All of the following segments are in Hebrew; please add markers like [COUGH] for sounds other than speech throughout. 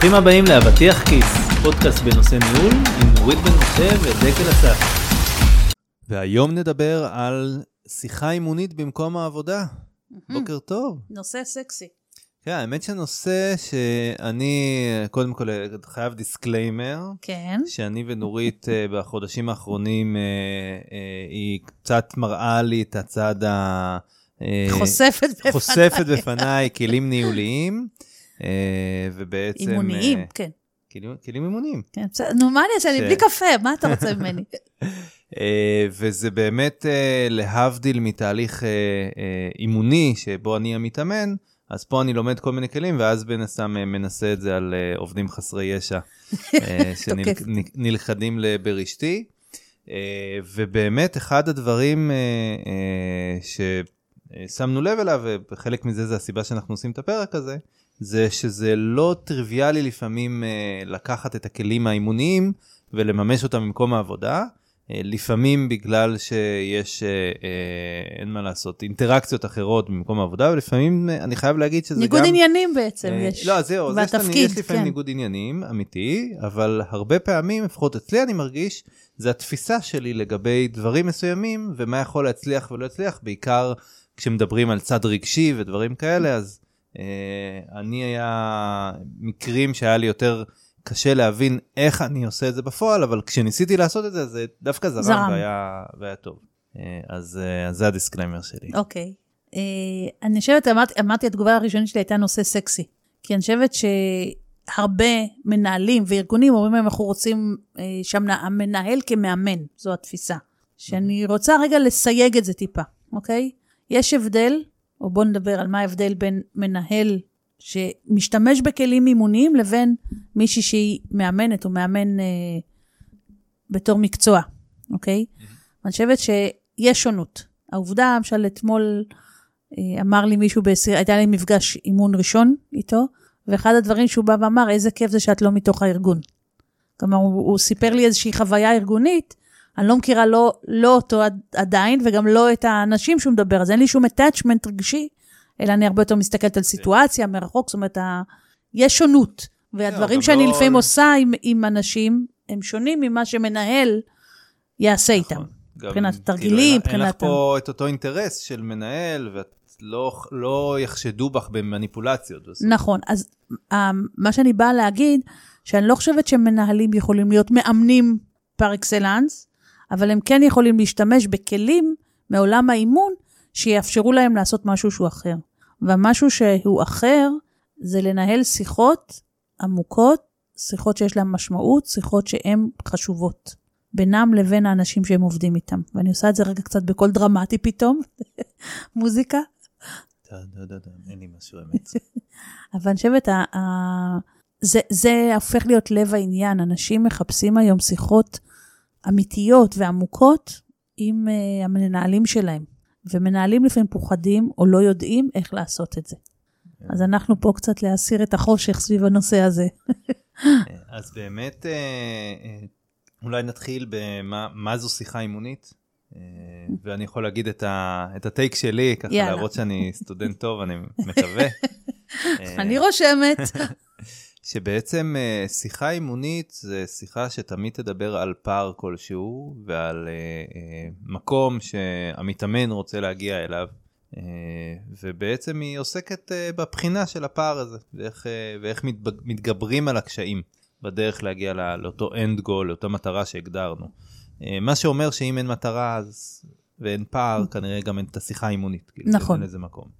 ברוכים הבאים לאבטיח כיס, פודקאסט בנושא ניהול עם נורית בן משה ודקל אסף. והיום נדבר על שיחה אימונית במקום העבודה. בוקר טוב. נושא סקסי. כן, האמת שנושא שאני, קודם כל חייב disclaimer. כן. שאני ונורית אה, בחודשים האחרונים, אה, אה, היא קצת מראה לי את הצד ה... חושפת בפניי. חושפת בפניי כלים ניהוליים, ובעצם... אימוניים, כן. כלים, כלים אימוניים. כן, בסדר, נו, מה אני אעשה? אני בלי קפה, מה אתה רוצה ממני? [LAUGHS] וזה באמת להבדיל מתהליך אימוני שבו אני המתאמן, אז פה אני לומד כל מיני כלים, ואז בין הסתם מנסה את זה על עובדים חסרי ישע, [LAUGHS] שנלכדים ברשתי. ובאמת, אחד הדברים ששמנו לב אליו, וחלק מזה זה הסיבה שאנחנו עושים את הפרק הזה, זה שזה לא טריוויאלי לפעמים לקחת את הכלים האימוניים ולממש אותם במקום העבודה. לפעמים בגלל שיש, אין מה לעשות, אינטראקציות אחרות במקום העבודה, ולפעמים אני חייב להגיד שזה ניגוד גם... ניגוד עניינים בעצם יש. לא, זהו, בתפקיד, יש לפעמים כן. ניגוד עניינים אמיתי, אבל הרבה פעמים, לפחות אצלי אני מרגיש, זה התפיסה שלי לגבי דברים מסוימים, ומה יכול להצליח ולא להצליח, בעיקר כשמדברים על צד רגשי ודברים כאלה, אז אה, אני היה מקרים שהיה לי יותר... קשה להבין איך אני עושה את זה בפועל, אבל כשניסיתי לעשות את זה, זה דווקא זרם, זרם. והיה, והיה טוב. אה, אז, אז זה ה disclaimer שלי. אוקיי. Okay. אני חושבת, אמרתי, אמרתי, התגובה הראשונית שלי הייתה נושא סקסי. כי אני חושבת שהרבה מנהלים וארגונים אומרים להם, אנחנו רוצים אה, שם המנהל כמאמן, זו התפיסה. שאני רוצה רגע לסייג את זה טיפה, אוקיי? יש הבדל, או בואו נדבר על מה ההבדל בין מנהל שמשתמש בכלים אימוניים לבין מישהי שהיא מאמנת או מאמן אה, בתור מקצוע, אוקיי? Mm-hmm. אני חושבת שיש שונות. העובדה, למשל, אתמול אה, אמר לי מישהו, בסיר, הייתה לי מפגש אימון ראשון איתו, ואחד הדברים שהוא בא ואמר, איזה כיף זה שאת לא מתוך הארגון. כלומר, הוא, הוא סיפר לי איזושהי חוויה ארגונית, אני לא מכירה לא, לא אותו עדיין, וגם לא את האנשים שהוא מדבר, אז אין לי שום attachment רגשי אלא אני הרבה יותר מסתכלת על סיטואציה מרחוק, זאת אומרת, יש שונות. והדברים שאני לא- לפעמים עושה עם אנשים, הם שונים ממה שמנהל יעשה נכון. איתם. מבחינת התרגילים, מבחינת... אין לך פה את אותו אינטרס של מנהל, ואת לא, לא יחשדו בך במניפולציות. נכון, אז מה שאני באה להגיד, שאני לא חושבת שמנהלים יכולים להיות מאמנים פר אקסלנס, אבל הם כן יכולים להשתמש בכלים מעולם האימון, שיאפשרו להם לעשות משהו שהוא אחר. והמשהו שהוא אחר, זה לנהל שיחות עמוקות, שיחות שיש להן משמעות, שיחות שהן חשובות. בינם לבין האנשים שהם עובדים איתם. ואני עושה את זה רגע קצת בקול דרמטי פתאום, [LAUGHS] מוזיקה. אין לי משהו אמת. [LAUGHS] אבל אני חושבת, זה, הופך להיות לב העניין. אנשים מחפשים היום שיחות אמיתיות ועמוקות עם uh, המנהלים שלהם. ומנהלים לפעמים פוחדים או לא יודעים איך לעשות את זה. כן. אז אנחנו פה קצת להסיר את החושך סביב הנושא הזה. אז באמת, אה, אה, אולי נתחיל במה זו שיחה אימונית. אה, ואני יכול להגיד את, ה, את הטייק שלי, ככה יאללה. להראות שאני סטודנט טוב, אני מקווה. [LAUGHS] אני רושמת. [LAUGHS] שבעצם אה, שיחה אימונית זה שיחה שתמיד תדבר על פער כלשהו ועל uh, uh, מקום שהמתאמן רוצה להגיע אליו. ובעצם היא עוסקת בבחינה של הפער הזה ואיך, ואיך מתגברים על הקשיים בדרך להגיע לא, לאותו end goal, לאותה מטרה שהגדרנו. מה שאומר שאם אין מטרה אז, ואין פער, כנראה גם אין את השיחה האימונית. כאילו, נכון. אין לזה מקום.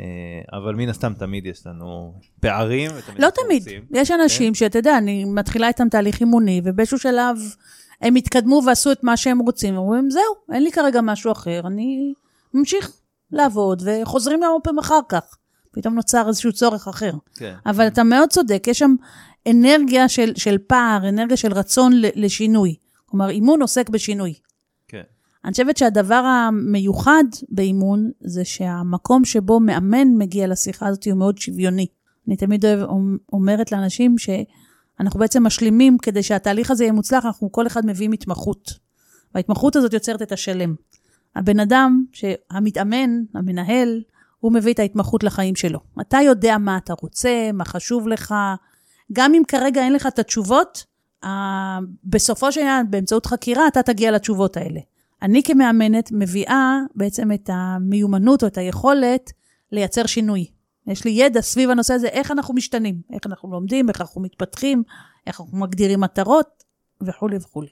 אה, אבל מן הסתם תמיד יש לנו פערים. לא תמיד, רוצים. יש אנשים כן? שאתה יודע, אני מתחילה איתם תהליך אימוני, ובאיזשהו שלב הם התקדמו ועשו את מה שהם רוצים, אומרים, זהו, אין לי כרגע משהו אחר, אני ממשיך לעבוד, וחוזרים לעוד פעם אחר כך. פתאום נוצר איזשהו צורך אחר. כן. אבל אתה מאוד צודק, יש שם אנרגיה של, של פער, אנרגיה של רצון לשינוי. כלומר, אימון עוסק בשינוי. אני חושבת שהדבר המיוחד באימון זה שהמקום שבו מאמן מגיע לשיחה הזאת הוא מאוד שוויוני. אני תמיד אוהב, אומרת לאנשים שאנחנו בעצם משלימים, כדי שהתהליך הזה יהיה מוצלח, אנחנו כל אחד מביאים התמחות. וההתמחות הזאת יוצרת את השלם. הבן אדם, המתאמן, המנהל, הוא מביא את ההתמחות לחיים שלו. אתה יודע מה אתה רוצה, מה חשוב לך, גם אם כרגע אין לך את התשובות, uh, בסופו של עניין, באמצעות חקירה, אתה תגיע לתשובות האלה. אני כמאמנת מביאה בעצם את המיומנות או את היכולת לייצר שינוי. יש לי ידע סביב הנושא הזה, איך אנחנו משתנים, איך אנחנו לומדים, איך אנחנו מתפתחים, איך אנחנו מגדירים מטרות וכולי וכולי.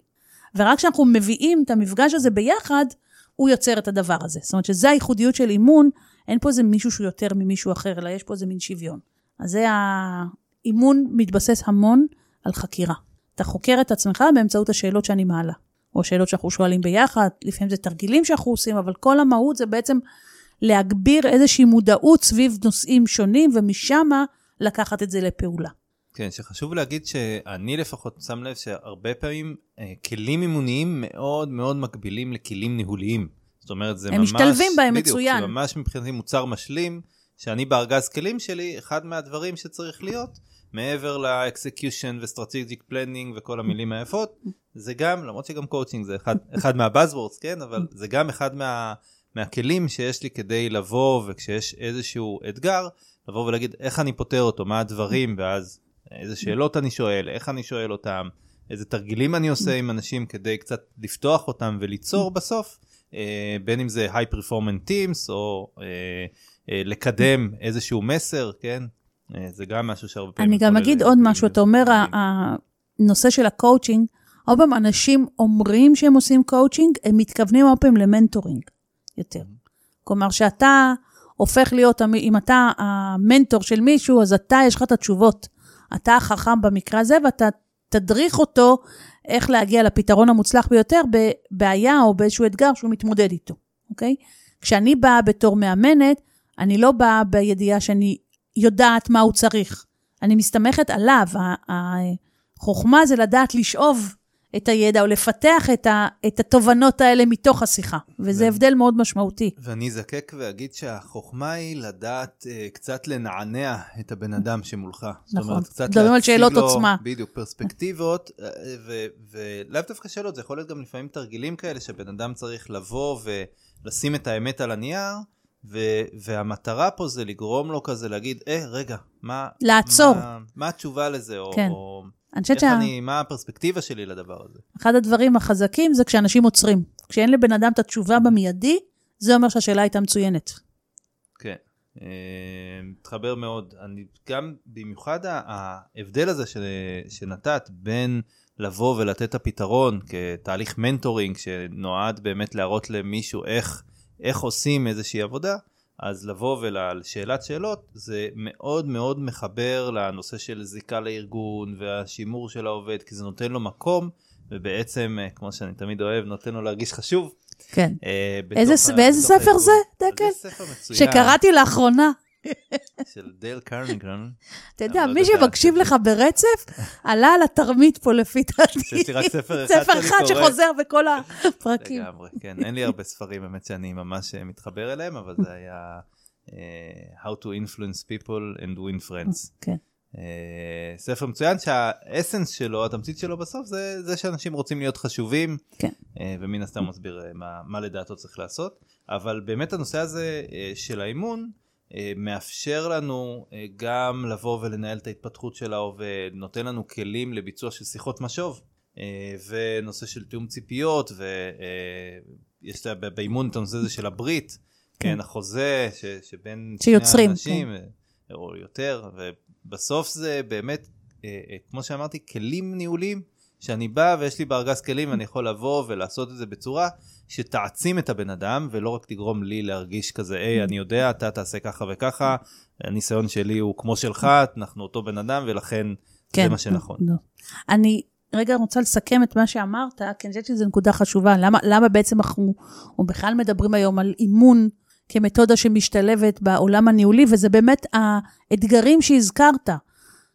ורק כשאנחנו מביאים את המפגש הזה ביחד, הוא יוצר את הדבר הזה. זאת אומרת שזו הייחודיות של אימון, אין פה איזה מישהו שהוא יותר ממישהו אחר, אלא יש פה איזה מין שוויון. אז זה האימון מתבסס המון על חקירה. אתה חוקר את עצמך באמצעות השאלות שאני מעלה, או שאלות שאנחנו שואלים ביחד, לפעמים זה תרגילים שאנחנו עושים, אבל כל המהות זה בעצם להגביר איזושהי מודעות סביב נושאים שונים, ומשם לקחת את זה לפעולה. כן, שחשוב להגיד שאני לפחות שם לב שהרבה פעמים אה, כלים אימוניים מאוד מאוד מקבילים לכלים ניהוליים. זאת אומרת, זה הם ממש... הם משתלבים בהם בדיוק, מצוין. זה ממש מבחינתי מוצר משלים, שאני בארגז כלים שלי, אחד מהדברים שצריך להיות, מעבר ל-execution ו-strategic planning וכל המילים היפות, זה גם, למרות שגם coaching זה אחד, [LAUGHS] אחד מה-buzzwords, כן? אבל זה גם אחד מה, מהכלים שיש לי כדי לבוא, וכשיש איזשהו אתגר, לבוא ולהגיד איך אני פותר אותו, מה הדברים, ואז איזה שאלות אני שואל, איך אני שואל אותם, איזה תרגילים אני עושה עם אנשים כדי קצת לפתוח אותם וליצור בסוף, אה, בין אם זה high performance teams או אה, אה, לקדם איזשהו מסר, כן? אה, זה גם משהו שהרבה פעמים... אני גם אגיד עוד משהו, אתה אומר, הנושא של הקואוצ'ינג, הרבה פעמים אנשים אומרים שהם עושים קואוצ'ינג, הם מתכוונים הרבה פעמים ל mentoring יותר. כלומר, שאתה הופך להיות, אם אתה המנטור של מישהו, אז אתה, יש לך את התשובות. אתה החכם במקרה הזה, ואתה תדריך אותו איך להגיע לפתרון המוצלח ביותר בבעיה או באיזשהו אתגר שהוא מתמודד איתו, אוקיי? כשאני באה בתור מאמנת, אני לא באה בידיעה שאני יודעת מה הוא צריך. אני מסתמכת עליו. החוכמה זה לדעת לשאוב את הידע או לפתח את, ה, את התובנות האלה מתוך השיחה, וזה ו... הבדל מאוד משמעותי. ואני אזקק ואגיד שהחוכמה היא לדעת uh, קצת לנענע את הבן אדם שמולך. נכון, אומרת, קצת מדברים על שאלות לו, עוצמה. בדיוק, פרספקטיבות, uh, ולאו דווקא שאלות, זה יכול להיות גם לפעמים תרגילים כאלה שבן אדם צריך לבוא ולשים את האמת על הנייר. ו- והמטרה פה זה לגרום לו כזה להגיד, אה, רגע, מה... לעצור. מה, מה התשובה לזה? כן. או, או אני חושבת שה... אני, מה הפרספקטיבה שלי לדבר הזה? אחד הדברים החזקים זה כשאנשים עוצרים. כשאין לבן אדם את התשובה במיידי, זה אומר שהשאלה הייתה מצוינת. כן, אה, מתחבר מאוד. אני גם, במיוחד ההבדל הזה ש, שנתת בין לבוא ולתת את הפתרון כתהליך מנטורינג שנועד באמת להראות למישהו איך, איך עושים איזושהי עבודה, אז לבוא ולשאלת שאלות זה מאוד מאוד מחבר לנושא של זיקה לארגון והשימור של העובד כי זה נותן לו מקום ובעצם אה, כמו שאני תמיד אוהב נותן לו להרגיש חשוב. כן. אה, איזה, באיזה ספר. זה דקל? שקראתי לאחרונה. של דייל קרנגרן. אתה יודע, מי שמקשיב לך ברצף, עלה על התרמית פה לפי דעתי. יש לי רק ספר אחד. ספר אחד שחוזר בכל הפרקים. לגמרי, כן. אין לי הרבה ספרים באמת שאני ממש אה, מתחבר אליהם, אבל זה היה uh, How to Influence People and Win Friends. כן. Uh, ספר מצוין שהאסנס שלו, התמצית שלו בסוף, זה, זה שאנשים רוצים להיות חשובים, כן. ומן הסתם מסביר מה, מה לדעתו צריך לעשות. אבל באמת הנושא הזה של האימון, אה, מאפשר לנו אה, גם לבוא ולנהל את ההתפתחות של העובד, נותן לנו כלים לביצוע של שיחות משוב, אה, ונושא של תיאום ציפיות, ויש באימון את הנושא הזה של הברית, כן, כן החוזה ש, שבין שיוצרים, שני אנשים, כן. או יותר, ובסוף זה באמת, כמו שאמרתי, כלים ניהוליים, שאני בא ויש לי בארגז כלים ואני יכול לבוא ולעשות את זה בצורה שתעצים את הבן אדם, ולא רק תגרום לי להרגיש כזה, היי, אני יודע, אתה תעשה ככה וככה, הניסיון שלי הוא כמו שלך, אנחנו אותו בן אדם, ולכן כן, זה מה שנכון. לא. אני רגע רוצה לסכם את מה שאמרת, כי אני חושבת שזו נקודה חשובה. למה, למה בעצם אנחנו, בכלל מדברים היום על אימון כמתודה שמשתלבת בעולם הניהולי, וזה באמת האתגרים שהזכרת.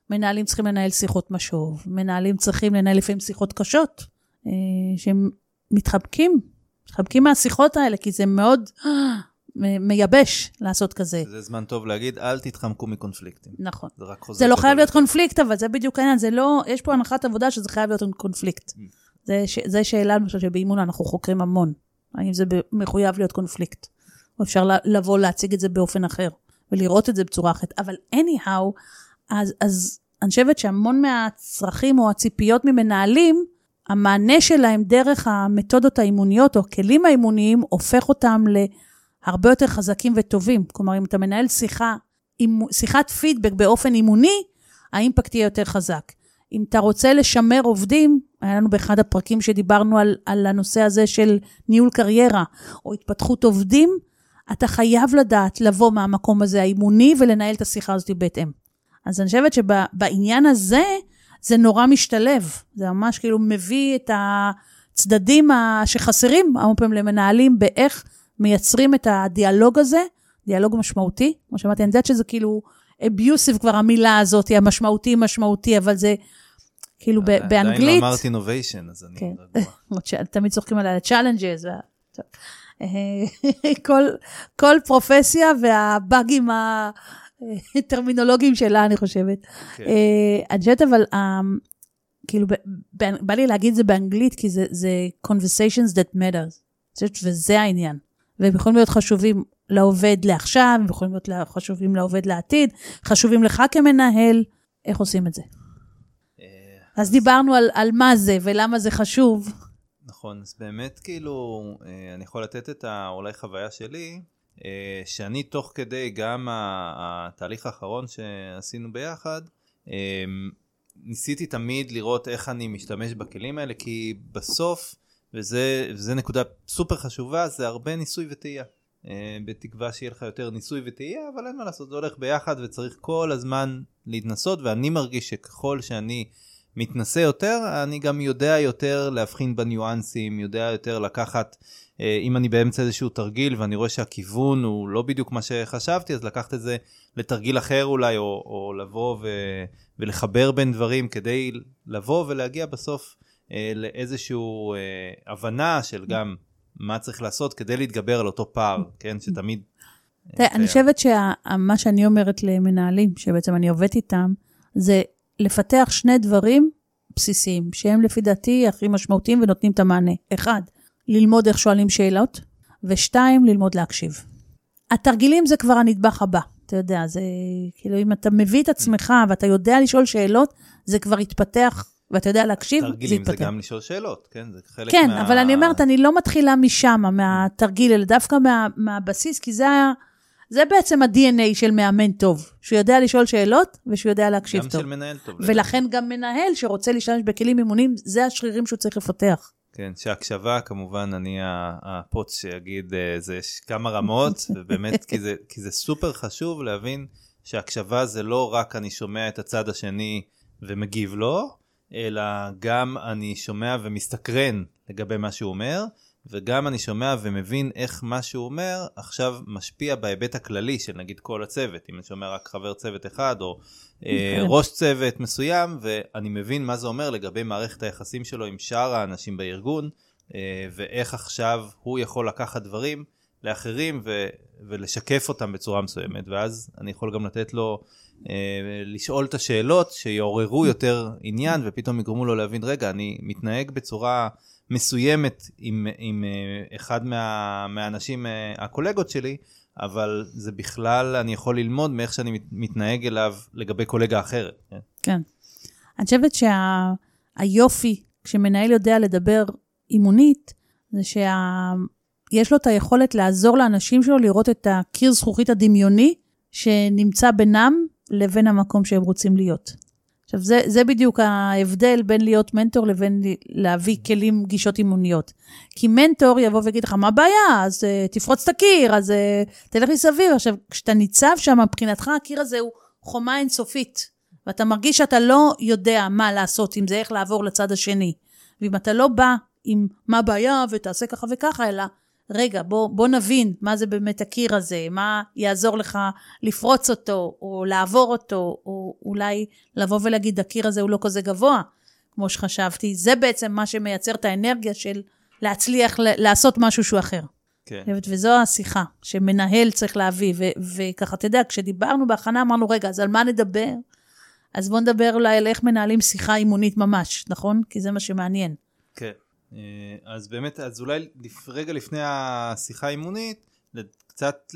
מנהלים צריכים לנהל שיחות משוב, מנהלים צריכים לנהל לפעמים שיחות קשות, אה, שהם מתחבקים מתחבקים מהשיחות האלה, כי זה מאוד [GASPS] מייבש לעשות כזה. זה זמן טוב להגיד, אל תתחמקו מקונפליקטים. נכון. זה רק חוזר. זה לא חייב להיות קונפליקט, אבל זה בדיוק העניין, זה לא, יש פה הנחת עבודה שזה חייב להיות קונפליקט. Mm. זה, זה שאלה, למשל, שבאימון אנחנו חוקרים המון. האם זה מחויב להיות קונפליקט? או אפשר לבוא להציג את זה באופן אחר, ולראות את זה בצורה אחרת. אבל anyhow, אז, אז אני חושבת שהמון מהצרכים או הציפיות ממנהלים, המענה שלהם דרך המתודות האימוניות או הכלים האימוניים, הופך אותם להרבה יותר חזקים וטובים. כלומר, אם אתה מנהל שיחה, שיחת פידבק באופן אימוני, האימפקט יהיה יותר חזק. אם אתה רוצה לשמר עובדים, היה לנו באחד הפרקים שדיברנו על, על הנושא הזה של ניהול קריירה או התפתחות עובדים, אתה חייב לדעת לבוא מהמקום הזה האימוני ולנהל את השיחה הזאת בהתאם. אז אני חושבת שבעניין הזה, זה נורא משתלב. זה ממש כאילו מביא את הצדדים שחסרים הרבה פעמים למנהלים באיך מייצרים את הדיאלוג הזה, דיאלוג משמעותי. כמו שאמרתי, אני יודעת שזה כאילו אביוסיב כבר המילה הזאת, המשמעותי משמעותי, אבל זה כאילו באנגלית... עדיין לא אמרת אינוביישן, אז אני כן. רגוע. [LAUGHS] תמיד צוחקים על ה-challenges. [LAUGHS] כל, כל פרופסיה והבאגים הטרמינולוגיים שלה, אני חושבת. כן. אה, אני חושבת, אבל אמ, כאילו, בא לי להגיד את זה באנגלית, כי זה, זה conversations that matters. וזה העניין. והם יכולים להיות חשובים לעובד לעכשיו, הם יכולים להיות חשובים לעובד לעתיד, חשובים לך כמנהל, איך עושים את זה? אה, אז דיברנו על, על מה זה ולמה זה חשוב. נכון, אז באמת כאילו, אה, אני יכול לתת את אולי חוויה שלי, אה, שאני תוך כדי גם התהליך האחרון שעשינו ביחד, ניסיתי תמיד לראות איך אני משתמש בכלים האלה, כי בסוף, וזה, וזה נקודה סופר חשובה, זה הרבה ניסוי וטעייה. אה, בתקווה שיהיה לך יותר ניסוי וטעייה, אבל אין מה לעשות, זה הולך ביחד וצריך כל הזמן להתנסות, ואני מרגיש שככל שאני מתנסה יותר, אני גם יודע יותר להבחין בניואנסים, יודע יותר לקחת, אה, אם אני באמצע איזשהו תרגיל ואני רואה שהכיוון הוא לא בדיוק מה שחשבתי, אז לקחת את זה לתרגיל אחר אולי, או, או לבוא ו, ולחבר בין דברים כדי לבוא ולהגיע בסוף אה, לאיזושהי הבנה של גם מה צריך לעשות כדי להתגבר על אותו פער, כן, שתמיד... תראה, אני חושבת שמה שאני אומרת למנהלים, שבעצם אני עובדת איתם, זה לפתח שני דברים בסיסיים, שהם לפי דעתי הכי משמעותיים ונותנים את המענה. אחד, ללמוד איך שואלים שאלות, ושתיים, ללמוד להקשיב. התרגילים זה כבר הנדבך הבא, אתה יודע, זה כאילו אם אתה מביא את עצמך ואתה יודע לשאול שאלות, זה כבר יתפתח ואתה יודע להקשיב, זה יתפתח. תרגילים זה גם לשאול שאלות, כן? זה חלק כן, מה... כן, אבל אני אומרת, אני לא מתחילה משם, מהתרגיל, אלא דווקא מה, מהבסיס, כי זה, זה בעצם ה-DNA של מאמן טוב, שהוא יודע לשאול שאלות ושהוא יודע להקשיב גם טוב. גם של מנהל טוב. ולכן. גם מנהל שרוצה להשתמש בכלים אימונים, זה השרירים שהוא צריך לפתח. כן, שהקשבה, כמובן, אני הפוץ שיגיד, אה, זה יש כמה רמות, [LAUGHS] ובאמת, כי זה, כי זה סופר חשוב להבין שהקשבה זה לא רק אני שומע את הצד השני ומגיב לו, אלא גם אני שומע ומסתקרן לגבי מה שהוא אומר, וגם אני שומע ומבין איך מה שהוא אומר עכשיו משפיע בהיבט הכללי של נגיד כל הצוות, אם אני שומע רק חבר צוות אחד או אה, כן. ראש צוות מסוים, ואני מבין מה זה אומר לגבי מערכת היחסים שלו עם שאר האנשים בארגון, אה, ואיך עכשיו הוא יכול לקחת דברים לאחרים ו- ולשקף אותם בצורה מסוימת, ואז אני יכול גם לתת לו אה, לשאול את השאלות שיעוררו יותר עניין ופתאום יגרמו לו להבין, רגע, אני מתנהג בצורה מסוימת עם, עם אה, אחד מה, מהאנשים, אה, הקולגות שלי, אבל זה בכלל, אני יכול ללמוד מאיך שאני מתנהג אליו לגבי קולגה אחרת. כן. כן. אני חושבת שהיופי, שה, כשמנהל יודע לדבר אימונית, זה שיש לו את היכולת לעזור לאנשים שלו לראות את הקיר זכוכית הדמיוני שנמצא בינם לבין המקום שהם רוצים להיות. עכשיו, זה, זה בדיוק ההבדל בין להיות מנטור לבין להביא כלים, גישות אימוניות. כי מנטור יבוא ויגיד לך, מה הבעיה? אז uh, תפרוץ את הקיר, אז uh, תלך מסביב. עכשיו, כשאתה ניצב שם, מבחינתך הקיר הזה הוא חומה אינסופית, ואתה מרגיש שאתה לא יודע מה לעשות עם זה, איך לעבור לצד השני. ואם אתה לא בא עם מה הבעיה ותעשה ככה וככה, אלא רגע, בוא, בוא נבין מה זה באמת הקיר הזה, מה יעזור לך לפרוץ אותו, או לעבור אותו, או אולי לבוא ולהגיד, הקיר הזה הוא לא כזה גבוה, כמו שחשבתי. זה בעצם מה שמייצר את האנרגיה של להצליח לעשות משהו שהוא אחר. כן. וזו השיחה שמנהל צריך להביא, ו- וככה, אתה יודע, כשדיברנו בהכנה אמרנו, רגע, אז על מה נדבר? אז בואו נדבר אולי על איך מנהלים שיחה אימונית ממש, נכון? כי זה מה שמעניין. כן. אה, אז באמת, אז אולי רגע לפני השיחה האימונית, קצת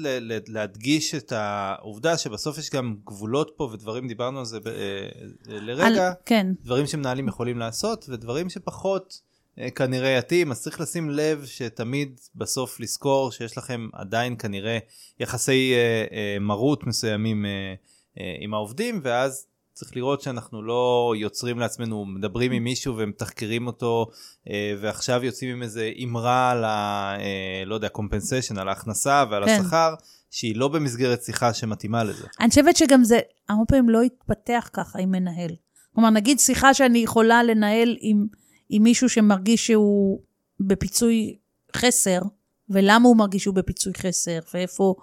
להדגיש את העובדה שבסוף יש גם גבולות פה ודברים, דיברנו על זה ב- אה, לרגע, על, כן, דברים שמנהלים יכולים לעשות ודברים שפחות אה, כנראה יתאים, אז צריך לשים לב שתמיד בסוף לזכור שיש לכם עדיין כנראה יחסי אה, אה, מרות מסוימים אה, אה, עם העובדים, ואז צריך לראות שאנחנו לא יוצרים לעצמנו, מדברים עם מישהו ומתחקרים אותו, אה, ועכשיו יוצאים עם איזה אמרה על ה... אה, לא יודע, compensation, על ההכנסה ועל כן. השכר, שהיא לא במסגרת שיחה שמתאימה לזה. אני חושבת שגם זה, הרבה פעמים לא יתפתח ככה עם מנהל. כלומר, נגיד שיחה שאני יכולה לנהל עם, עם מישהו שמרגיש שהוא בפיצוי חסר, ולמה הוא מרגיש שהוא בפיצוי חסר, ואיפה,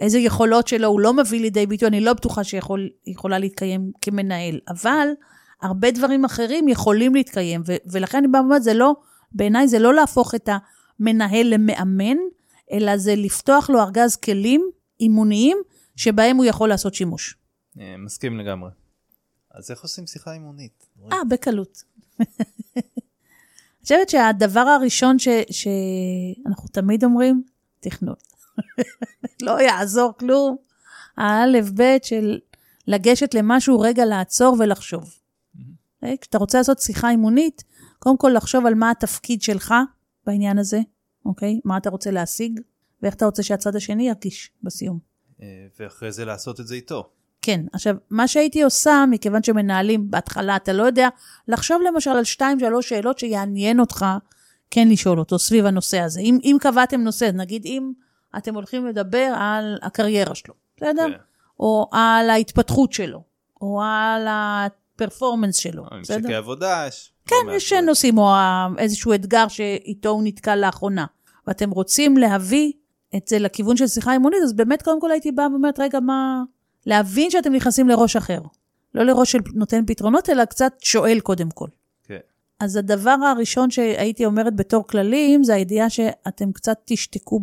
איזה יכולות שלו הוא לא מביא לידי ביטוי, אני לא בטוחה שיכולה להתקיים כמנהל. אבל הרבה דברים אחרים יכולים להתקיים, ו- ולכן אני באה ואומרת, זה לא, בעיניי זה לא להפוך את המנהל למאמן, אלא זה לפתוח לו ארגז כלים אימוניים, שבהם הוא יכול לעשות שימוש. אה, מסכים לגמרי. אז איך עושים שיחה אימונית? אה, בקלות. אני חושבת שהדבר הראשון ש- שאנחנו תמיד אומרים, תכנון. לא יעזור כלום. האלף בית של לגשת למשהו, רגע לעצור ולחשוב. אוקיי? כשאתה רוצה לעשות שיחה אימונית, קודם כל לחשוב על מה התפקיד שלך בעניין הזה, אוקיי? מה אתה רוצה להשיג, ואיך אתה רוצה שהצד השני ירגיש בסיום. אה, ואחרי זה לעשות את זה איתו. כן, עכשיו, מה שהייתי עושה, מכיוון שמנהלים בהתחלה, אתה לא יודע, לחשוב למשל על שתיים, שלוש שאלות שיעניין אותך כן לשאול אותו סביב הנושא הזה. אם, אם קבעתם נושא, נגיד אם אתם הולכים לדבר על הקריירה שלו, בסדר? כן. או על ההתפתחות שלו, או על הפרפורמנס שלו, ממשקי בסדר? עבודה, יש... לא כן, יש. נושאים, או איזשהו אתגר שאיתו הוא נתקל לאחרונה, ואתם רוצים להביא את זה לכיוון של שיחה אימונית, אז באמת קודם כל הייתי באה ואומרת, רגע, מה... להבין שאתם נכנסים לראש אחר. לא לראש של נותן פתרונות, אלא קצת שואל קודם כל. כן. אז הדבר הראשון שהייתי אומרת בתור כללים, זה הידיעה שאתם קצת תשתקו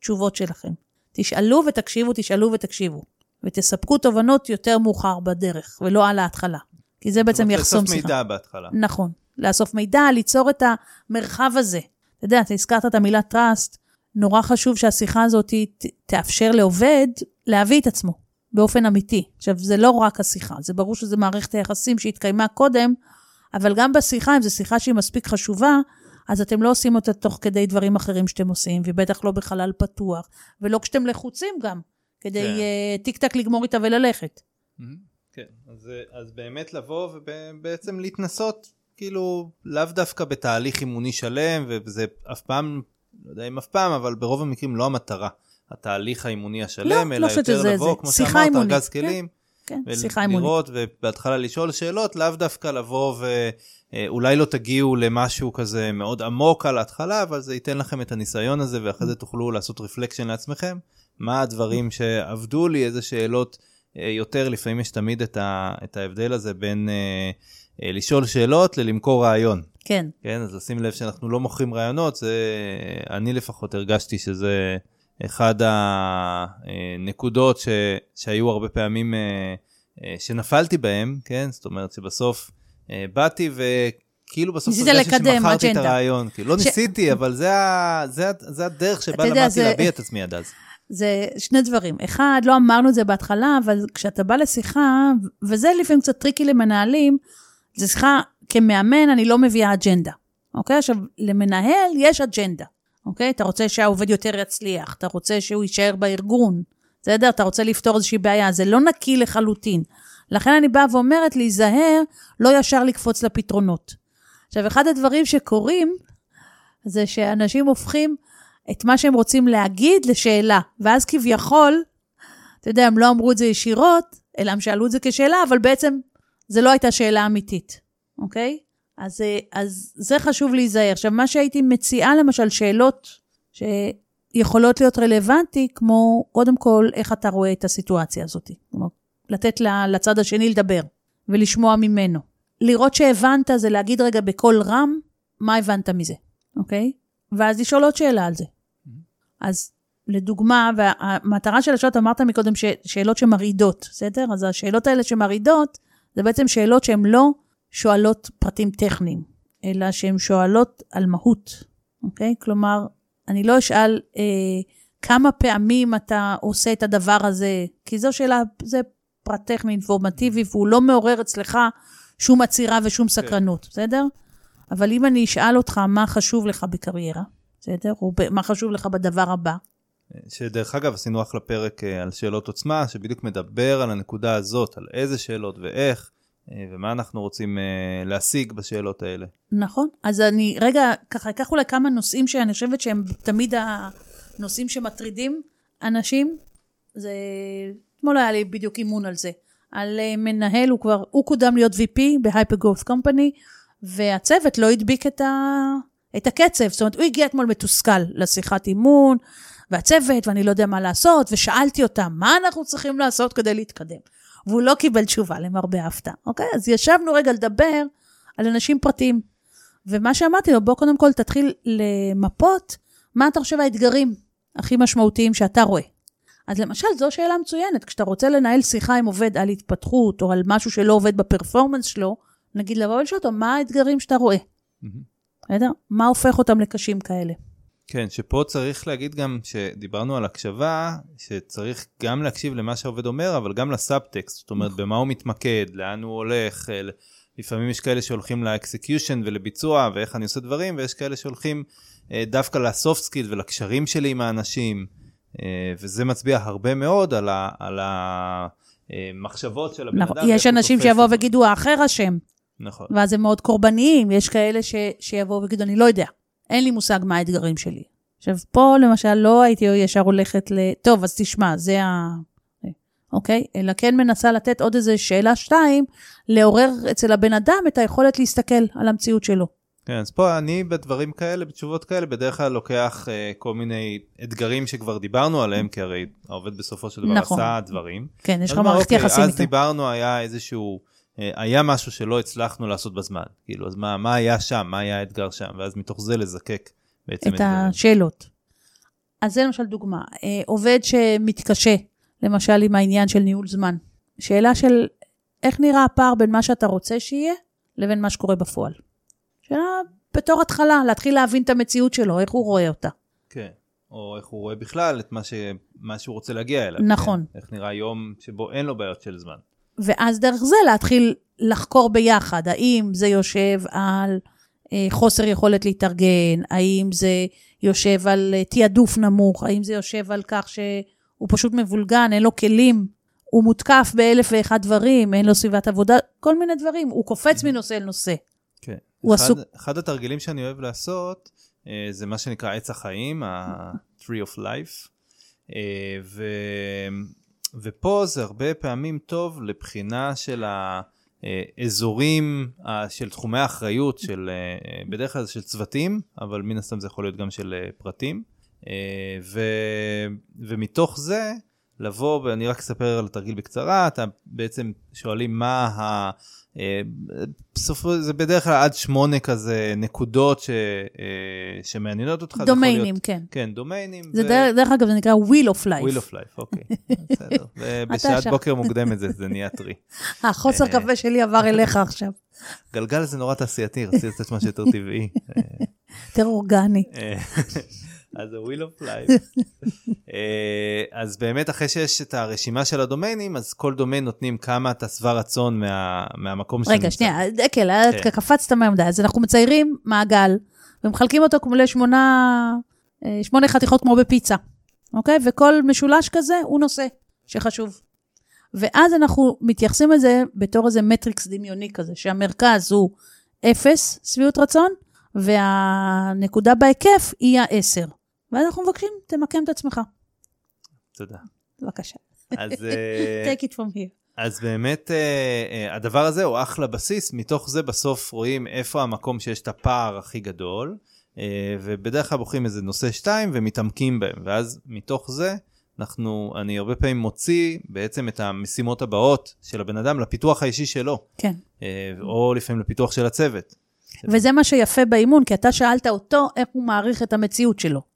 בתשובות שלכם. תשאלו ותקשיבו, תשאלו ותקשיבו. ותספקו תובנות יותר מאוחר בדרך, ולא על ההתחלה. כי זה בעצם יחסום לאסוף שיחה. מידע בהתחלה. נכון. לאסוף מידע, ליצור את המרחב הזה. אתה יודע, אתה הזכרת את המילה trust, נורא חשוב שהשיחה הזאת ת- תאפשר לעובד להביא את עצמו באופן אמיתי. עכשיו, זה לא רק השיחה, זה ברור שזה מערכת היחסים שהתקיימה קודם, אבל גם בשיחה, אם זו שיחה שהיא מספיק חשובה, אז אתם לא עושים אותה תוך כדי דברים אחרים שאתם עושים, ובטח לא בחלל פתוח, ולא כשאתם לחוצים גם, כדי כן. uh, טיק טק לגמור איתה וללכת. מהמם. כן, אז, אה, אז באמת לבוא ובעצם להתנסות, כאילו, לאו דווקא בתהליך אימוני שלם, וזה אף פעם, לא יודע אם אף פעם, אבל ברוב המקרים לא המטרה. התהליך האימוני השלם, לא, אלא לא יותר לבוא, זה. כמו שאמרת, ארגז כן. כן, שיחה אימונית. ולראות ובהתחלה לשאול שאלות, לאו דווקא לבוא ואולי לא תגיעו למשהו כזה מאוד עמוק על ההתחלה, אבל זה ייתן לכם את הניסיון הזה, ואחרי זה תוכלו לעשות רפלקשן לעצמכם. מה הדברים שעבדו לי, איזה שאלות אה, יותר, לפעמים יש תמיד את, ה, את ההבדל הזה בין אה, אה, לשאול שאלות ללמכור רעיון. כן. כן, אז לשים לב שאנחנו לא מוכרים רעיונות, זה, אני לפחות הרגשתי שזה אחד הנקודות ש, שהיו הרבה פעמים אה, אה, שנפלתי בהם, כן, זאת אומרת שבסוף אה, באתי וכאילו בסוף הרגשתי שמכרתי את. הרעיון, כאילו לא ש- ניסיתי, אבל זה, ה, זה, ה- זה הדרך שבה למדתי זה- להביע את עצמי עד אז. זה שני דברים. אחד, לא אמרנו את זה בהתחלה, אבל כשאתה בא לשיחה, וזה לפעמים קצת tricky למנהלים, זה שיחה, כמאמן אני לא מביאה אג'נדה, אוקיי? עכשיו, למנהל יש אג'נדה, אוקיי? אתה רוצה שהעובד יותר יצליח, אתה רוצה שהוא יישאר בארגון, בסדר? אתה רוצה לפתור איזושהי בעיה, זה לא נקי לחלוטין. לכן אני באה ואומרת להיזהר, לא ישר לקפוץ לפתרונות. עכשיו, אחד הדברים שקורים, זה שאנשים הופכים את מה שהם רוצים להגיד לשאלה, ואז כביכול, אתה יודע, הם לא אמרו את זה ישירות, אלא הם שאלו את זה כשאלה, אבל בעצם זו לא הייתה שאלה אמיתית, אוקיי? אז, אה, אז זה חשוב להיזהר. עכשיו, מה שהייתי מציעה, למשל, שאלות שיכולות להיות רלוונטי, כמו, קודם כל, איך אתה רואה את הסיטואציה הזאת. כלומר, לתת לצד השני לדבר, ולשמוע ממנו. לראות שהבנת זה להגיד רגע בקול רם, מה הבנת מזה, אוקיי? ואז לשאול עוד שאלה על זה. אז לדוגמה, והמטרה של השאלות, אמרת מקודם, ש- שאלות שמרעידות, בסדר? אז השאלות האלה שמרעידות, זה בעצם שאלות שהן לא שואלות פרטים טכניים, אלא שהן שואלות על מהות, אוקיי? כלומר, אני לא אשאל, אה, כמה פעמים אתה עושה את הדבר הזה, כי זו שאלה, זה פרט טכני אינפורמטיבי, והוא לא מעורר אצלך שום עצירה ושום סקרנות, בסדר? אבל אם אני אשאל אותך מה חשוב לך בקריירה, בסדר? או מה חשוב לך בדבר הבא, שדרך אגב עשינו אחלה פרק אה, על שאלות עוצמה, שבדיוק מדבר על הנקודה הזאת, על איזה שאלות ואיך, ומה אנחנו רוצים אה, להשיג בשאלות האלה. נכון? אז אני רגע, ככה אקח אולי כמה נושאים שאני חושבת שהם תמיד הנושאים שמטרידים אנשים. זה, אתמול היה לי בדיוק אימון על זה. על אה, מנהל, הוא כבר, הוא קודם להיות VP גרוף קומפני, והצוות לא הדביק את, ה, את הקצב. זאת אומרת, הוא הגיע אתמול מתוסכל לשיחת אימון, והצוות, ואני לא יודע מה לעשות, ושאלתי אותם, מה אנחנו צריכים לעשות כדי להתקדם? והוא לא קיבל תשובה, למרבה ההפתעה, אוקיי? אז ישבנו רגע לדבר על אנשים פרטיים. ומה שאמרתי לו, בוא קודם כל תתחיל למפות מה אתה חושב האתגרים הכי משמעותיים שאתה רואה. אז למשל, זו שאלה מצוינת. כשאתה רוצה לנהל שיחה עם עובד על התפתחות, או על משהו שלא עובד בפרפורמנס שלו, נגיד לבוא ולשאול אותו, מה האתגרים שאתה רואה? בסדר? מה הופך אותם לקשים כאלה? כן, שפה צריך להגיד גם שדיברנו על הקשבה, שצריך גם להקשיב למה שהעובד אומר, אבל גם לסאבטקסט, זאת אומרת, במה הוא מתמקד, לאן הוא הולך, אה, לפעמים יש כאלה שהולכים ל execution ולביצוע ואיך אני עושה דברים, ויש כאלה שהולכים אה, דווקא ל soft skill ולקשרים שלי עם האנשים, אה, וזה מצביע הרבה מאוד על, ה, על המחשבות של הבן נכון, אדם. יש אנשים שיבואו. ויגידו, האחר אשם, נכון, ואז הם מאוד קורבניים. יש כאלה ש... שיבואו ויגידו, אני לא יודע, אין לי מושג מה האתגרים שלי. עכשיו, פה למשל לא הייתי ישר הולכת ל... טוב, אז תשמע, זה ה... אוקיי? אלא כן מנסה לתת עוד איזה שאלה שתיים, לעורר אצל הבן אדם את היכולת להסתכל על המציאות שלו. כן, אז פה אני בדברים כאלה, בתשובות כאלה, בדרך כלל לוקח אה, כל מיני אתגרים שכבר דיברנו עליהם, כי הרי העובד בסופו של דבר נכון. עשה דברים. כן, יש אז לך מערכת אוקיי, יחסים אז איתו. דיברנו, היה איזשהו, היה משהו שלא הצלחנו לעשות בזמן. כאילו, אז מה, מה היה שם? מה היה האתגר שם? ואז מתוך זה לזקק בעצם את אתגרים. השאלות. אז זה למשל דוגמה. אה, עובד שמתקשה, למשל עם העניין של ניהול זמן. שאלה של איך נראה הפער בין מה שאתה רוצה שיהיה לבין מה שקורה בפועל. שאלה בתור התחלה, להתחיל להבין את המציאות שלו, איך הוא רואה אותה. כן. או איך הוא רואה בכלל את מה, ש... מה שהוא רוצה להגיע אליו. נכון. כן? איך נראה יום שבו אין לו בעיות של זמן. ואז דרך זה להתחיל לחקור ביחד, האם זה יושב על אה, חוסר יכולת להתארגן, האם זה יושב על אה, תעדוף נמוך, האם זה יושב על כך שהוא פשוט מבולגן, אין לו כלים, הוא מותקף באלף ואחד דברים, אין לו סביבת עבודה, כל מיני דברים, הוא קופץ מנושא לנושא. כן. הוא אחד, עסוק. אחד התרגילים שאני אוהב לעשות, אה, זה מה שנקרא עץ החיים, ה-tree of life. אה, ו... ופה זה הרבה פעמים טוב לבחינה של האזורים של תחומי האחריות של, אה, בדרך כלל של צוותים, אבל מן הסתם זה יכול להיות גם של אה, פרטים. אה, ו... ומתוך זה, לבוא, ואני רק אספר על התרגיל בקצרה, אתה בעצם שואלים מה ה... אה, בסוף זה בדרך כלל עד שמונה כזה נקודות ש, אה, שמעניינות אותך. domainים, להיות- כן. כן, domainים. זה דרך, דרך אגב, זה נקרא wheel of life. wheel of life, אוקיי, [LAUGHS] בסדר. ובשעת שם. בוקר מוקדמת זה, זה נהיה טרי. [LAUGHS] החוסר אה. קפה שלי עבר אליך [LAUGHS] עכשיו. גלגל זה נורא תעשייתי, רציתי לתת משהו יותר טבעי. יותר אורגני. אה, אז ה-wheel of life. [LAUGHS] אה, אז באמת אחרי שיש את הרשימה של הדומיינים, אז כל דומיין נותנים כמה אתה שבע רצון מה- מהמקום שאתה רגע, שנייה, דקל, כן. כן. קפצת מהר מדי. אז אנחנו מציירים מעגל, ומחלקים אותו כמו לשמונה אה, שמונה חתיכות כמו בפיצה, אוקיי? וכל משולש כזה הוא נושא שחשוב. ואז אנחנו מתייחסים לזה בתור איזה מטריקס דמיוני כזה, שהמרכז הוא אפס שביעות רצון, והנקודה בהיקף היא העשר. ואז אנחנו מבקשים, תמקם את עצמך. תודה. בבקשה. אז... [LAUGHS] אה, take it from here. אז באמת אה, אה, הדבר הזה הוא אחלה בסיס, מתוך זה בסוף רואים איפה המקום שיש את הפער הכי גדול, ובדרך כלל בוחרים איזה נושא שתיים ומתעמקים בהם, ואז מתוך זה אנחנו, אני הרבה פעמים מוציא בעצם את המשימות הבאות של הבן אדם לפיתוח האישי שלו, כן. או לפעמים לפיתוח של הצוות. וזה מה שיפה באימון, כי אתה שאלת אותו איך הוא מעריך את המציאות שלו.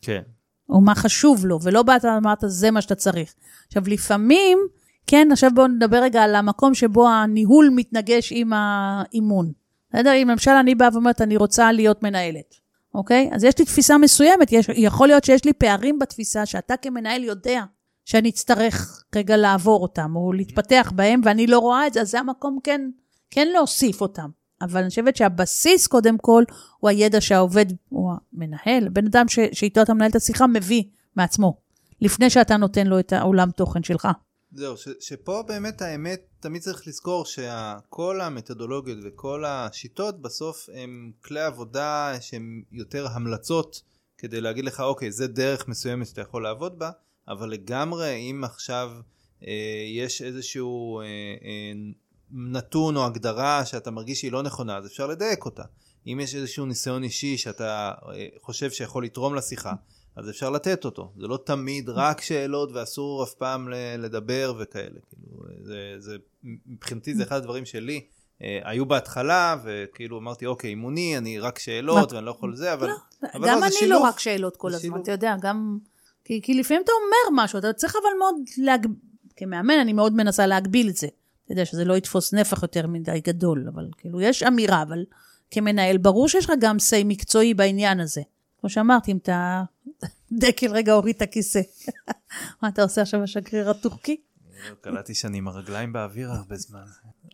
כן, או מה חשוב לו, ולא באת ואמרת, זה מה שאתה צריך. עכשיו, לפעמים, כן, עכשיו בואו נדבר רגע על המקום שבו הניהול מתנגש עם האימון. בסדר? אם למשל אני באה ואומרת, אני רוצה להיות מנהלת, אוקיי? אז יש לי תפיסה מסוימת, יש, יכול להיות שיש לי פערים בתפיסה שאתה כמנהל יודע שאני אצטרך רגע לעבור אותם, או להתפתח בהם, ואני לא רואה את זה, אז זה המקום כן, כן להוסיף אותם. אבל אני חושבת שהבסיס, קודם כל, הוא הידע שהעובד, הוא המנהל, בן אדם ש, שאיתו אתה מנהל את השיחה, מביא מעצמו, לפני שאתה נותן לו את העולם תוכן שלך. זהו, ש, שפה באמת האמת, תמיד צריך לזכור שכל המתודולוגיות וכל השיטות בסוף הם כלי עבודה שהם יותר המלצות כדי להגיד לך, אוקיי, זה דרך מסוימת שאתה יכול לעבוד בה, אבל לגמרי אם עכשיו אה, יש איזשהו אה, אה, נתון או הגדרה שאתה מרגיש שהיא לא נכונה, אז אפשר לדייק אותה. אם יש איזשהו ניסיון אישי שאתה אה, חושב שיכול לתרום לשיחה, אז אפשר לתת אותו. זה לא תמיד רק שאלות ואסור אף פעם לדבר וכאלה. כאילו, זה, זה, מבחינתי זה אחד הדברים שלי. אה, היו בהתחלה, וכאילו אמרתי, אוקיי, אימוני, אני רק שאלות, ואני לא יכול זה, אבל... לא, אבל גם לא, אני שילוב. לא רק שאלות כל הזמן, שילוב. אתה יודע, גם... כי, כי לפעמים אתה אומר משהו, אתה צריך אבל מאוד להג... כמאמן, אני מאוד מנסה להגביל את זה. אתה יודע, שזה לא יתפוס נפח יותר מדי גדול, אבל כאילו, יש אמירה, אבל כמנהל, ברור שיש לך גם סיי מקצועי בעניין הזה. כמו שאמרתי, אם אתה... [LAUGHS] דקל רגע הוריד את הכיסא. [LAUGHS] מה אתה עושה עכשיו השגריר הטורקי? קלטתי שאני עם הרגליים באוויר הרבה זמן.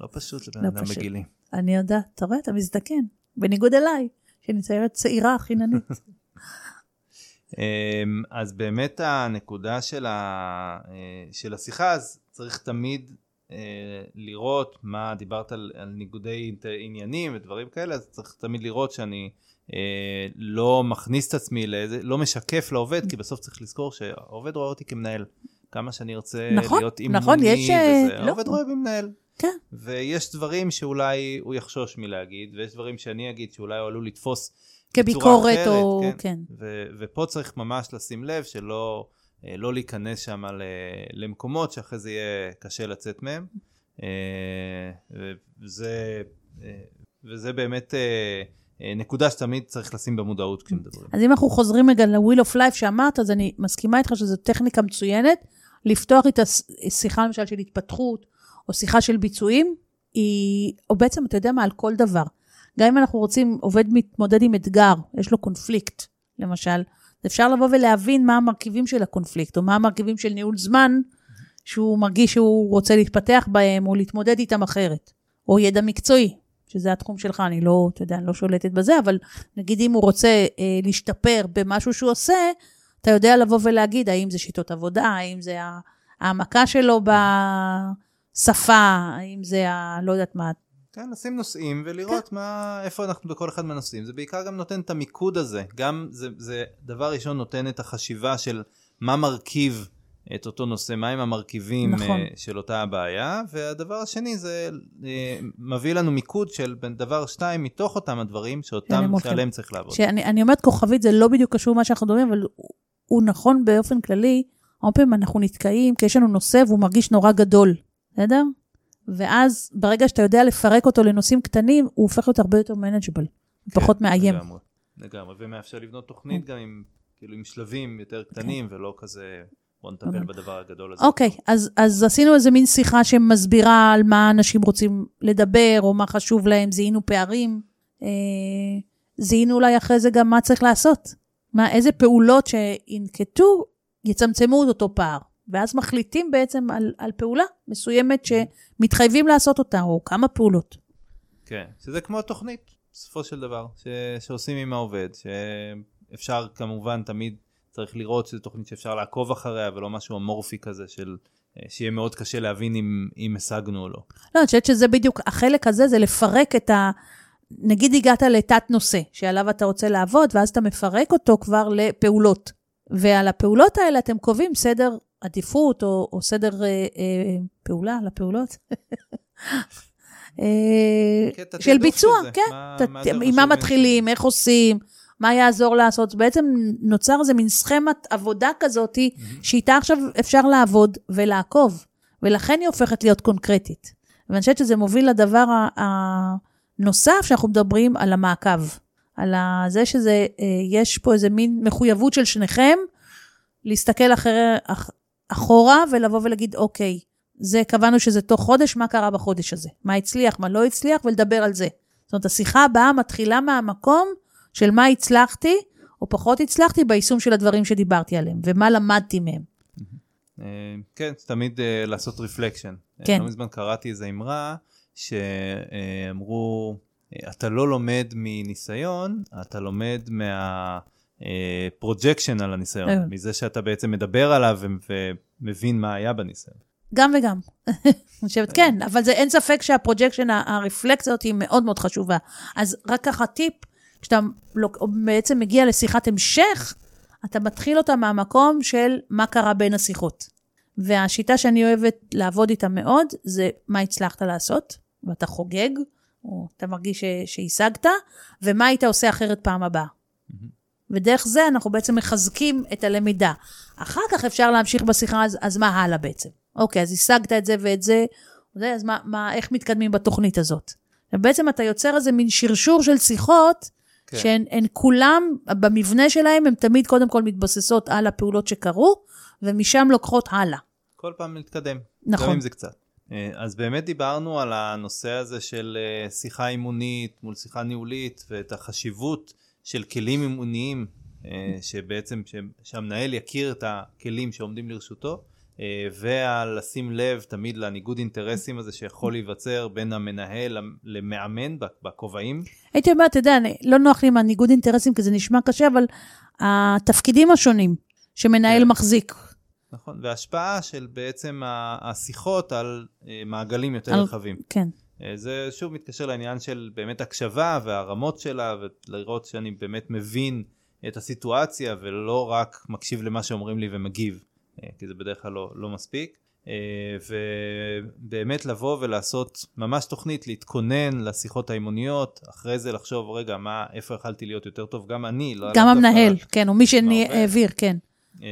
לא פשוט לבן לא אדם בגילי. אני יודעת, אתה רואה, אתה מזדקן. בניגוד אליי, שאני צעירה צעירה חיננית. [LAUGHS] אמ, אז באמת הנקודה של, ה, אה, של השיחה, אז צריך תמיד לראות מה דיברת על, על ניגודי עניינים ודברים כאלה, אז צריך תמיד לראות שאני אה, לא מכניס את עצמי לאיזה, לא משקף לעובד, כי בסוף צריך לזכור שהעובד רואה אותי כמנהל. כמה שאני ארצה נכון, להיות אימוני נכון, יש, אה, וזה, לא. העובד רואה בי מנהל. כן. ויש דברים שאולי הוא יחשוש מלהגיד, ויש דברים שאני אגיד שאולי הוא עלול לתפוס כביקורת אחרת, או... כן. כן. ו- ופה צריך ממש לשים לב שלא אה, לא להיכנס שם למקומות שאחרי זה יהיה קשה לצאת מהם. וזה, וזה באמת... אה, נקודה שתמיד צריך לשים במודעות כשמדברים. אז אם אנחנו חוזרים רגע ל-Wheel of Life שאמרת, אז אני מסכימה איתך שזו טכניקה מצוינת. לפתוח את השיחה למשל של התפתחות, או שיחה של ביצועים, היא, או בעצם, אתה יודע מה, על כל דבר. גם אם אנחנו רוצים, עובד מתמודד עם אתגר, יש לו קונפליקט, למשל, אפשר לבוא ולהבין מה המרכיבים של הקונפליקט, או מה המרכיבים של ניהול זמן, שהוא מרגיש שהוא רוצה להתפתח בהם, או להתמודד איתם אחרת. או ידע מקצועי, שזה התחום שלך, אני לא, אתה יודע, אני לא שולטת בזה, אבל נגיד אם הוא רוצה אה, להשתפר במשהו שהוא עושה, אתה יודע לבוא ולהגיד האם זה שיטות עבודה, האם זה העמקה שלו בשפה, האם זה ה... לא יודעת מה. כן, לשים נושאים ולראות כן. מה, איפה אנחנו בכל אחד מהנושאים. זה בעיקר גם נותן את המיקוד הזה. גם זה, זה דבר ראשון נותן את החשיבה של מה מרכיב את אותו נושא, מהם המרכיבים נכון. uh, של אותה הבעיה, והדבר השני זה uh, מביא לנו מיקוד של בין דבר שתיים מתוך אותם הדברים שאותם, שעליהם צריך לעבוד. שאני אומרת כוכבית, זה לא בדיוק קשור למה שאנחנו מדברים, אבל הוא, הוא נכון באופן כללי, הרבה פעמים אנחנו נתקעים, כי יש לנו נושא והוא מרגיש נורא גדול, בסדר? ואז ברגע שאתה יודע לפרק אותו לנושאים קטנים, הוא הופך להיות הרבה יותר מנג'בל, כן, פחות מאיים. לגמרי, לגמרי, ומאפשר לבנות תוכנית גם עם, כאילו, עם שלבים יותר קטנים, כן. ולא כזה... בוא נטפל אוקיי. בדבר הגדול הזה. אוקיי, okay, אז, אז עשינו איזה מין שיחה שמסבירה על מה אנשים רוצים לדבר, או מה חשוב להם, זיהינו פערים. אה, זיהינו אולי אחרי זה גם מה צריך לעשות. מה, איזה פעולות שינקטו יצמצמו את אותו פער. ואז מחליטים בעצם על, על פעולה מסוימת שמתחייבים לעשות אותה, או כמה פעולות. כן, שזה כמו תוכנית, בסופו של דבר, ש, שעושים עם העובד, שאפשר כמובן תמיד צריך לראות שזו תוכנית שאפשר לעקוב אחריה ולא משהו אמורפי כזה של אה, שיהיה מאוד קשה להבין אם, אם השגנו או לא. לא, אני חושבת שזה בדיוק, החלק הזה זה לפרק את ה... נגיד הגעת לתת נושא שעליו אתה רוצה לעבוד, ואז אתה מפרק אותו כבר לפעולות. ועל הפעולות האלה אתם קובעים סדר עדיפות או, או סדר אה, אה, פעולה לפעולות. [LAUGHS] אה, של ביצוע, כן. מה, ת, מה עם מה מתחילים, איך עושים. מה יעזור לעשות? בעצם נוצר איזה מין סכמת עבודה כזאת. שאיתה עכשיו אפשר לעבוד ולעקוב, ולכן היא הופכת להיות קונקרטית. ואני חושבת שזה מוביל לדבר הנוסף שאנחנו מדברים על המעקב, על זה שזה, אה, יש פה איזה מין מחויבות של שניכם, להסתכל אחרי, אח, אחורה ולבוא ולהגיד, אוקיי, זה, קבענו שזה תוך חודש, מה קרה בחודש הזה? מה הצליח, מה לא הצליח, ולדבר על זה. זאת אומרת, השיחה הבאה מתחילה מהמקום של מה הצלחתי או פחות הצלחתי ביישום של הדברים שדיברתי עליהם, ומה למדתי מהם. אה, כן, תמיד אה, לעשות reflection. כן. לא מזמן קראתי איזו אמרה שאמרו, אתה לא לומד מניסיון, אתה לומד מה reflection על הניסיון, אה. מזה שאתה בעצם מדבר עליו ומבין מה היה בניסיון. גם וגם. [LAUGHS] אני חושבת, כן, אבל זה אין ספק שה reflection, הרפלקציה הזאת היא מאוד מאוד חשובה. אז רק ככה טיפ, כשאתה בעצם מגיע לשיחת המשך, אתה מתחיל אותה מהמקום של מה קרה בין השיחות. והשיטה שאני אוהבת לעבוד איתה מאוד, זה מה הצלחת לעשות, ואתה חוגג, או אתה מרגיש שהשגת, ומה היית עושה אחרת פעם הבאה. ודרך זה אנחנו בעצם מחזקים את הלמידה. אחר כך אפשר להמשיך בשיחה, אז, אז מה הלאה בעצם? אוקיי, אז השגת את זה ואת זה, זה אז מה, מה, איך מתקדמים בתוכנית הזאת? ובעצם אתה יוצר איזה מין שרשור של שיחות, כן. שהן הן כולם, במבנה שלהם, הן תמיד קודם כל מתבססות על הפעולות שקרו, ומשם לוקחות הלאה. כל פעם להתקדם. נכון. גם אם זה קצת. אה, אז באמת דיברנו על הנושא הזה של אה, שיחה אימונית מול שיחה ניהולית ואת החשיבות של כלים אימוניים, אה, שבעצם שהמנהל יכיר את הכלים שעומדים לרשותו, אה, ועל לשים לב תמיד לניגוד אינטרסים הזה שיכול להיווצר בין המנהל למאמן בכובעים. הייתי אומרת, אתה יודע, לא נוח לי עם הניגוד אינטרסים, כי זה נשמע קשה, אבל התפקידים השונים שמנהל כן. מחזיק, נכון, והשפעה של בעצם השיחות על אה, מעגלים יותר על- רחבים. כן. אה, זה שוב מתקשר לעניין של באמת הקשבה והרמות שלה ולראות שאני באמת מבין את הסיטואציה ולא רק מקשיב למה שאומרים לי ומגיב, אה, כי זה בדרך כלל לא, לא מספיק. אה, ובאמת לבוא ולעשות ממש תוכנית, להתכונן לשיחות האימוניות, אחרי זה לחשוב, רגע, מה, איפה יכלתי להיות יותר טוב? גם אני, לא... גם המנהל, כן, או מי. שהעביר, כן. אמ,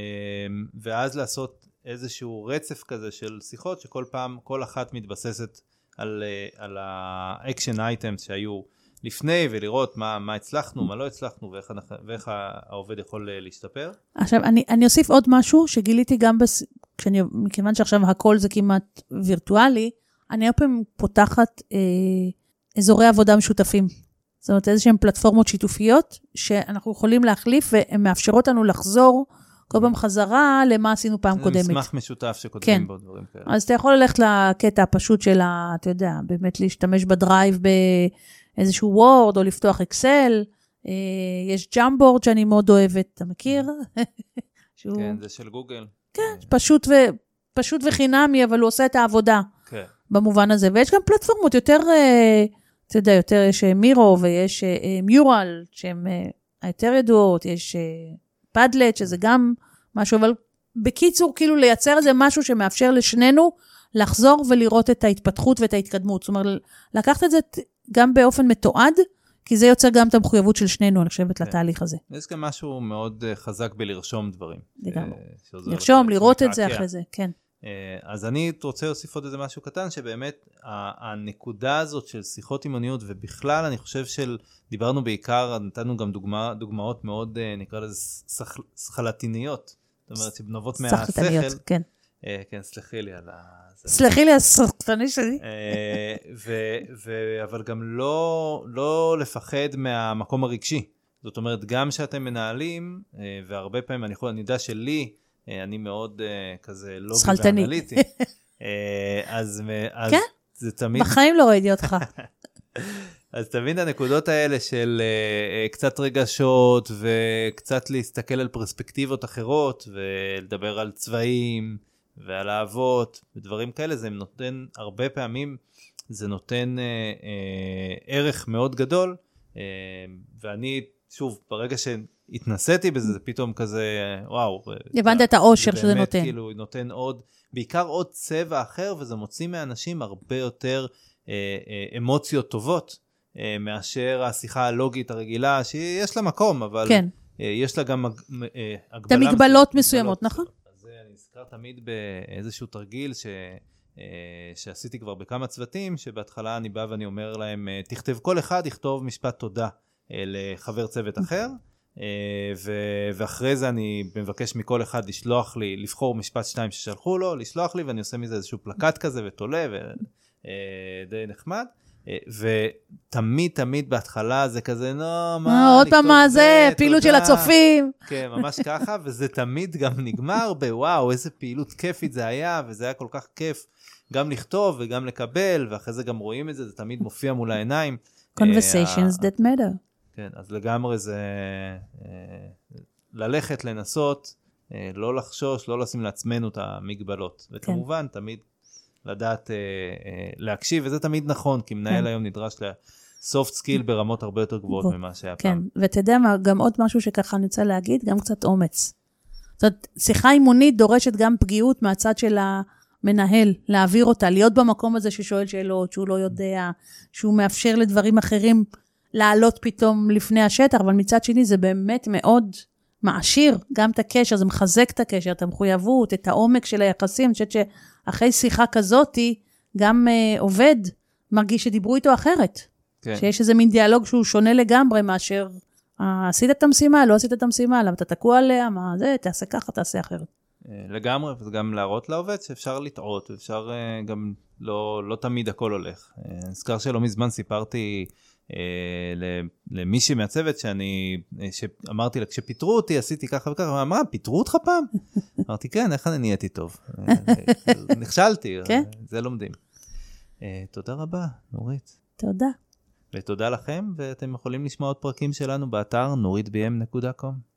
ואז לעשות איזשהו רצף כזה של שיחות שכל פעם, כל אחת מתבססת על, אה, על ה action items שהיו לפני ולראות מה, מה הצלחנו, מה לא הצלחנו ואיך, אנחנו- ואיך העובד יכול אה, להשתפר. עכשיו, אני, אני אוסיף עוד משהו שגיליתי גם, בס... כשאני, מכיוון שעכשיו הכל זה כמעט וירטואלי, אני הרבה פעמים פותחת אה, אזורי עבודה משותפים. זאת אומרת, איזה שהן פלטפורמות שיתופיות שאנחנו יכולים להחליף והן מאפשרות לנו לחזור כל פעם חזרה למה עשינו פעם קודמת. מסמך משותף שכותבים כן. בו דברים כאלה. אז אתה יכול ללכת לקטע הפשוט של ה... אתה יודע, באמת להשתמש בדרייב באיזשהו Word, או לפתוח Excel. אה, יש Jamboard שאני מאוד אוהבת, אתה מכיר? [LAUGHS] שהוא כן, זה של גוגל. כן, פשוט, ו... פשוט וחינמי, אבל הוא עושה את העבודה כן. במובן הזה. ויש גם פלטפורמות יותר, אה, אתה יודע, יותר יש אה, Miro ויש אה, אה, Mural, שהן אה, היותר ידועות, יש אה, Padlet, שזה גם משהו, אבל בקיצור, כאילו לייצר איזה משהו שמאפשר לשנינו לחזור ולראות את ההתפתחות ואת ההתקדמות. זאת אומרת, לקחת את זה גם באופן מתועד, כי זה יוצר גם את המחויבות של שנינו, אני חושבת, כן. לתהליך הזה. יש גם משהו מאוד אה, חזק בלרשום דברים. לגמרי. אה, לרשום, לראות את זה. אחרי זה, כן. אה, אז אני רוצה להוסיף עוד איזה משהו קטן, שבאמת הנקודה הזאת של שיחות אימוניות, ובכלל אני חושב של, דיברנו בעיקר, נתנו גם דוגמה, דוגמאות מאוד, אה, נקרא לזה שכל- שכלתיניות. זאת אומרת, שנובעות מהשכל. סחטניות, כן. אה, כן, סלחי לי על ה... סלחי לי, הסחטני שלי. ו- ו- אבל גם לא, לא לפחד מהמקום הרגשי. זאת אומרת, גם שאתם מנהלים, והרבה פעמים, אני יודע שלי, אני מאוד אה, כזה לוגי שכלתני. ואנליטי. [LAUGHS] אה, אז, אז כן? זה תמיד, בחיים לא ראיתי אותך. [LAUGHS] אז תמיד הנקודות האלה של אה, אה, קצת רגשות וקצת להסתכל על פרספקטיבות אחרות ולדבר על צבעים ועל אהבות ודברים כאלה, זה נותן הרבה פעמים, זה נותן אה, אה, ערך מאוד גדול. אה, ואני, שוב, ברגע שהתנסיתי בזה, זה פתאום כזה, וואו. הבנת את האושר זה שזה באמת נותן. כאילו נותן עוד, בעיקר עוד צבע אחר, וזה מוציא מאנשים הרבה יותר אה, אה, אמוציות טובות. אה, מאשר השיחה הלוגית הרגילה, שיש לה מקום, אבל כן. אה, יש לה גם אה, את הגבלה המגבלות מסוימת, מסוימות, נכון? אז אני נזכר תמיד באיזשהו תרגיל ש... אה, שעשיתי כבר בכמה צוותים, שבהתחלה אני בא ואני אומר להם, אה, תכתב, כל אחד יכתוב משפט תודה אה, לחבר צוות אחר, אה, ו- ואחרי זה אני מבקש מכל אחד לשלוח לי, לבחור משפט שתיים ששלחו לו, לשלוח לי, ואני עושה מזה איזשהו פלקט כזה ותולה, ודי נחמד. אה, ותמיד תמיד בהתחלה זה כזה, נו, אה, מה, עוד פעם מה זה, פעילות של תודה." הצופים. כן, ממש ככה, [LAUGHS] וזה תמיד גם נגמר בוואו, איזה פעילות כיפית זה היה, וזה היה כל כך כיף גם לכתוב וגם לקבל, ואחרי זה גם רואים את זה, זה תמיד מופיע מול העיניים. Conversations אה, that matter. כן, אז לגמרי זה אה, ללכת, לנסות, אה, לא לחשוש, לא לשים לעצמנו את המגבלות. כן. וכמובן, תמיד לדעת אה, להקשיב, וזה תמיד נכון, כי מנהל כן. היום נדרש ל-soft skill ברמות הרבה יותר גבוהות גבוה. ממה שהיה כן, פעם. ואתה יודע מה, גם עוד משהו שככה אני רוצה להגיד, גם קצת אומץ. זאת אומרת, שיחה אימונית דורשת גם פגיעות מהצד של המנהל, להעביר אותה, להיות במקום הזה ששואל שאלות, שהוא לא יודע, שהוא מאפשר לדברים אחרים לעלות פתאום לפני השטח, אבל מצד שני זה באמת מאוד מעשיר גם את הקשר, זה מחזק את הקשר, את המחויבות, את העומק של היחסים. אני חושבת שאחרי שיחה כזאתי, גם uh, עובד מרגיש שדיברו איתו אחרת. כן. שיש איזה מין דיאלוג שהוא שונה לגמרי מאשר, אה, עשית את המשימה, לא עשית את המשימה, למה אתה תקוע עליה, מה זה, תעשה ככה, תעשה אחרת. אה, לגמרי, וזה גם להראות לעובד שאפשר לטעות, ואפשר אה, גם, לא, לא תמיד הכל הולך. נזכר שלא מזמן סיפרתי למישהי מהצוות שאני, אה, שאמרתי לה, כשפיטרו אותי עשיתי ככה וככה, אמרה, פיטרו אותך פעם? [LAUGHS] אמרתי, כן, איך אני נהייתי טוב? אה, אה, נכשלתי, כן. אה, זה לומדים. אה, תודה רבה, נורית. תודה. ותודה לכם, ואתם יכולים לשמוע עוד פרקים שלנו באתר נוריתbm.com.